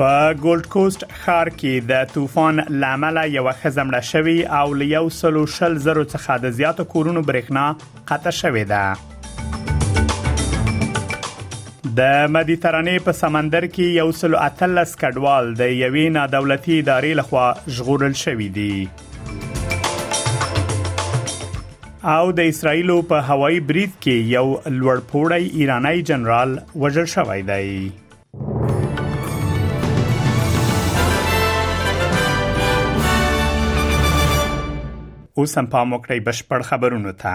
په ګولډ کوست ښار کې د طوفان لامل یو خزمړه شوی او ل یو سلو شل زرو څخه د زیاتو کورونو برېښنا قطع شوې ده د مدیترانې په سمندر کې یو سلو اتلس کډوال د یوې نادولتي ادارې لخوا ژغورل شوې دي او د اسرایلو په هوایي برید کې یو لوړپوړی ایرانی جنرال وژل شوی دی اوس هم پام وکړئ بشپړ خبرونه ته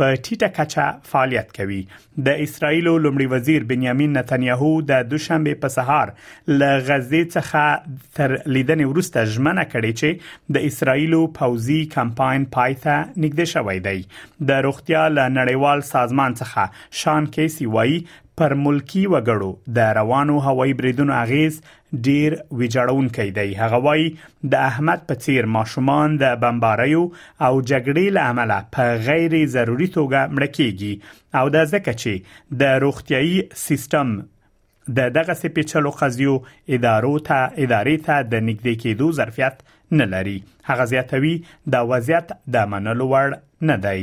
په ټیټه کچه فعالیت کوي د اسرایل لومړي وزیر بنیامین نتنیاهو د دوشنبه په سهار له غزې څخه تر لیدنې وروسته ژمنه کړې چې د اسرایل پوځي کمپاین پای ته نږدې شوی دی د روغتیا له نړیوال سازمان څخه شان کیسی وایي پر ملکی وګړو د روانو هوایي بریدونو اغیز ډیر ویجاړونکی دی هغه وایي د احمد په څیر ماشومان د بمباریو او جګړې له امله په غیر ضروري توګه مړ کیږي او دا ځکه چې د روغتيایي سیستم د دغه سپیچلو قضیو ادارو ته ادارې ته د نږدې کېدو ظرفیت نه لري هغه زیاتوي دا وضعیت د منلو وړ نه دی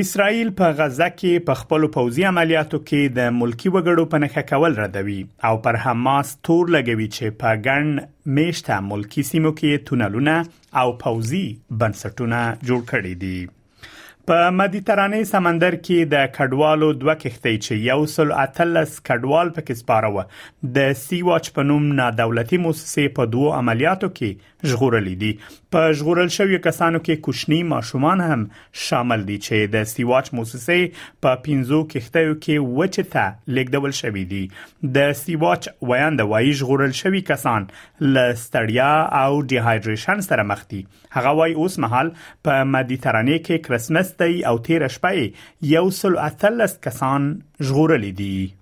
اسراییل په غزه کې په خپلو پوځي عملیاتو کې د ملکي وګړو په نښه کول ردوي او پر حماس تور لګوي چې په ګڼ میشته ملکي سیمو کې تونلونه او پوځي بنسټونه جوړ کړي دي په مدیترانه سمندر کې د کډوالو دوه کښتۍ چې یو سل اتلس کډوال پکې سپاره و د سی واچ په نوم نادولتي موسسې په دوو عملیاتو کې ژغورلي دي په ژغورل شوی کسانو کې کوچني ماشومان هم شامل دي چې د سیواچ موسسه په 15 کښتیو کې وچه ته لیکدول شوې دي د سیواچ ویاند وایي ژغورل شوی کسان له ستړیا او ډیهایډریشن سره مخ دي هغه وایي اوس مهال په مدیترانه کې کرسمس دی او تیر شپه یو سل اتلس کسان ژغورلي دي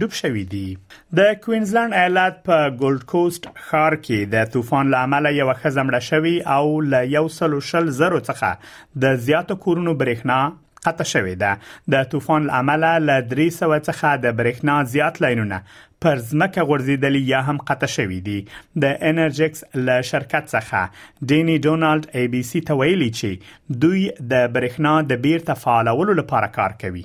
ډوب شوي دي د کوینزلند ایالت په ګولډ کوست ښار کې د طوفان لامل یو خزه مړه شوی او ل یو سلو شل زرو څخه د زیاتو کورونو برېښنا قطع شوې ده د طوفان لامل ل 300 څخه د برېښنا زیات لاینونه پر ځمکه غورځیدلی یا هم قطع شوې دي د انرژکس ل شرکت څخه ډینی ډونالد ای بي سي ته ویلي چې دوی د برېښنا د بیرته فعالولو لپاره کار کوي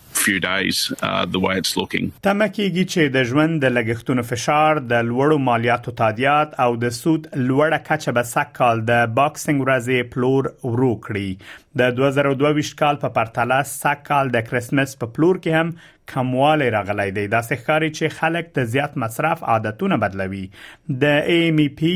few days uh, the way it's looking. تمه کیږي چې د ژوند د لګښتونو فشار، د لوړو مالیاتو تادیات او د سود لوړه کچه به سکهال د باکسینګ ورځې پلور ورو کړي. د 2022 کال په پرتله سکهال د کریسمس په پلور کې هم کموالی راغلی دی. دا ښکاري چې خلک د زیات مصرف عادتونه بدلوي. د ای ام پی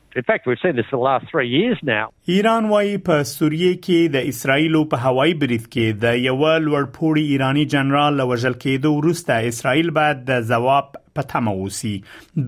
ایران وايي په سوریه کې د اسراییل په هوایي برید کې د یوه لوړ پوړي ایراني جنرال له وژل کېدو وروسته اسراییل به د ځواب په تمه اوسي.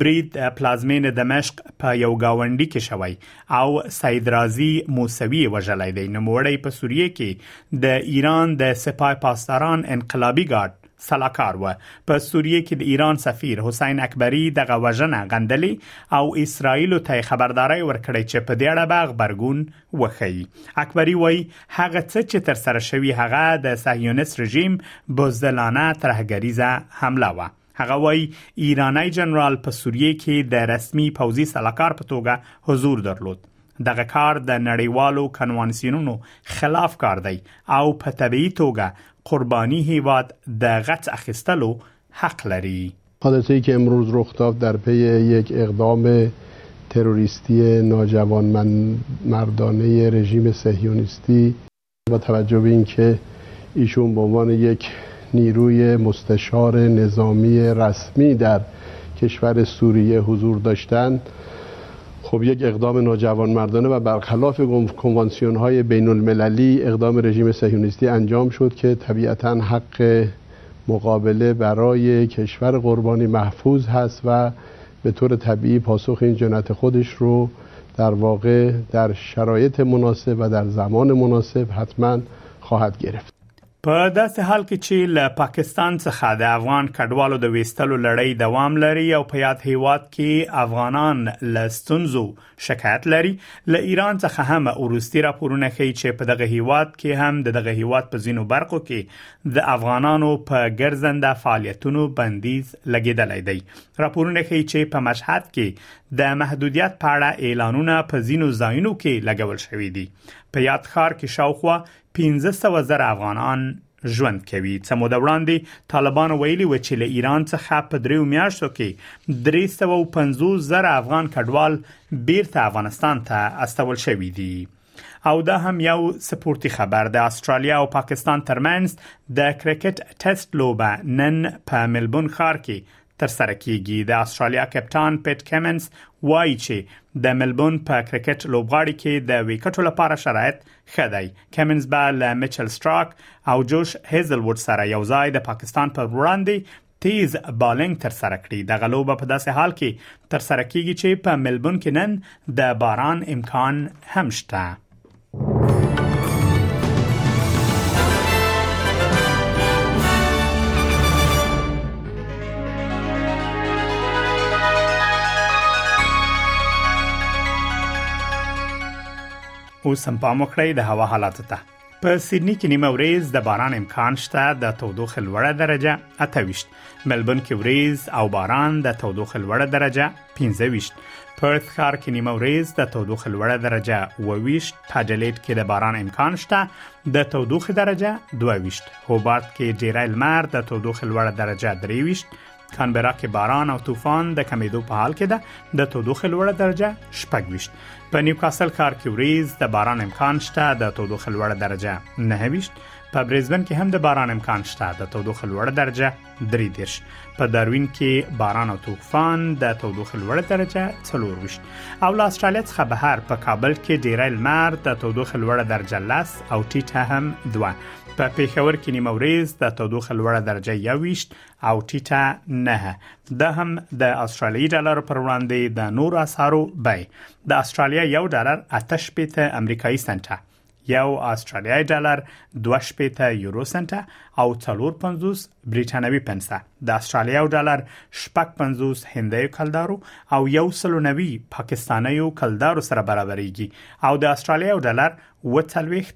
برید پلازمېنه دمشق په یو ګاونډي کې شوی او سید رازي موسوي یې وژلی دی. نوموړی په سوریه کې د ایران د سپاه پاسداران انقلابي ګارډ سلاکار و په سوریه کې د ایران سفیر حسین اکبری دغه وژنه غندلې او اسرایل ته خبرداري ورکړې چې په دې اړه به خبرګون وخی اکبری وای هغه څه چې تر سره شوی هغه د صهیونیس رژیم بوزدلانه ترهګریزه حمله و هغه وای ایرانی جنرال په سوریه کې د رسمي پوځي سلاکار په توګه حضور درلود دغه کار د نړیوالو کنوانسیونونو خلاف کار دی او په طبيعي توګه قرباني هیواد د غچ اخیستلو حق لري حادثه ای که امروز رخ داد در پی یک اقدام تروریستی ناجوانمردانه رژیم صهیونیستی، با توجه به اینکه ایشون به عنوان یک نیروی مستشار نظامی رسمی در کشور سوریه حضور داشتند خب یک اقدام نوجوان مردانه و برخلاف کنوانسیون های بین المللی اقدام رژیم سهیونیستی انجام شد که طبیعتا حق مقابله برای کشور قربانی محفوظ هست و به طور طبیعی پاسخ این جنایت خودش رو در واقع در شرایط مناسب و در زمان مناسب حتما خواهد گرفت. په داسې حال کې چې له پاکستان څخه د افغان کډوالو د ویستلو لړۍ دوام لري او په یاد هیواد کې افغانان له ستونزو شکایت لري له ایران څخه هم وروستي راپورونه ښیي چې په دغه هیواد کې هم د دغه هیواد په ځینو برخو کې د افغانانو په ګرځنده فعالیتونو بندیز لګیدلی دی راپورونه ښیي چې په مشهد کې د محدودیت په اړه اعلانونه په ځینو ځایونو کې لګول شوې دي په یاد ښار کې شاوخوا 1500 زره افغانان ژوند کوي څه موده وړاندې طالبانو ویلي و چې له ایران څخه په دریو میاشتو کې 350 زره افغان کډوال بیرته افغانستان ته استول شوې دي او دا هم یو سپورتي خبر د استرالیا او پاکستان ترمنځ د کرکټ ټیسټ لوبه نن په ملبون ښار کې تر سره کیږي د استرالیا کپټان پیټ کیمنز وایي چې د ملبون په کرکټ لوبغاړي کې د وکټو لپاره شرایط ښه دی کمنز به له میچل ستراک او جوش هیزل وډ سره یو ځای د پاکستان پر وړاندې تیز بالینګ تر سره کړي د غلوبه په داسې حال کې تر سره کیږي چې په ملبون کې نن د باران امکان هم شته اوس هم پام وکړئ د هوا حالاتو ته په سیدنی کې نیمه ورځ د باران امکان شته د تودوخې لوړه درجه 28 ملبون کې ورځ او باران د تودوخې لوړه درجه 15 پرث ښار کې نیمه ورځ د تودوخې لوړه درجه 22 پاډلیټ کې د باران امکان شته د تودوخې درجه 22 هوبارت کې ډیری لمر د تودوخې لوړه درجه 23 کانبرا کې باران او طوفان د کمیدو په حال کې ده د تودوخې لوړه درجه شپږ ویشت په نیوکاسل ښار کې وریز د باران امکان شته د تودوخې لوړه درجه نه ویشت په برزبن کې هم د باران امکان شته د تودوخې لوړه درجه درې دیرش په داروین کې باران او طوفان د تودوخې لوړه درجه څلور ویشت او له استرالیا څخه بهر په کابل کې ډیری لمر د تودوخې لوړه درجه لس او ټیټه هم دوه په پیښور کې نیمه ورځ د تودوخې لوړه درجه 21 او ټیټه نه دا هم د استرالیي ډالر پر وړاندې د نور اسعارو بای د استرالیا یو ډالر آتش پیته امریکایي سنټه یو استرالیای ډالر 2 شپېته یورو سنت او 450 بریټانوي پنسه د استرالیای ډالر 450 هندۍ کلدارو او 190 پاکستانیو کلدارو سره برابرېږي او د استرالیای ډالر 40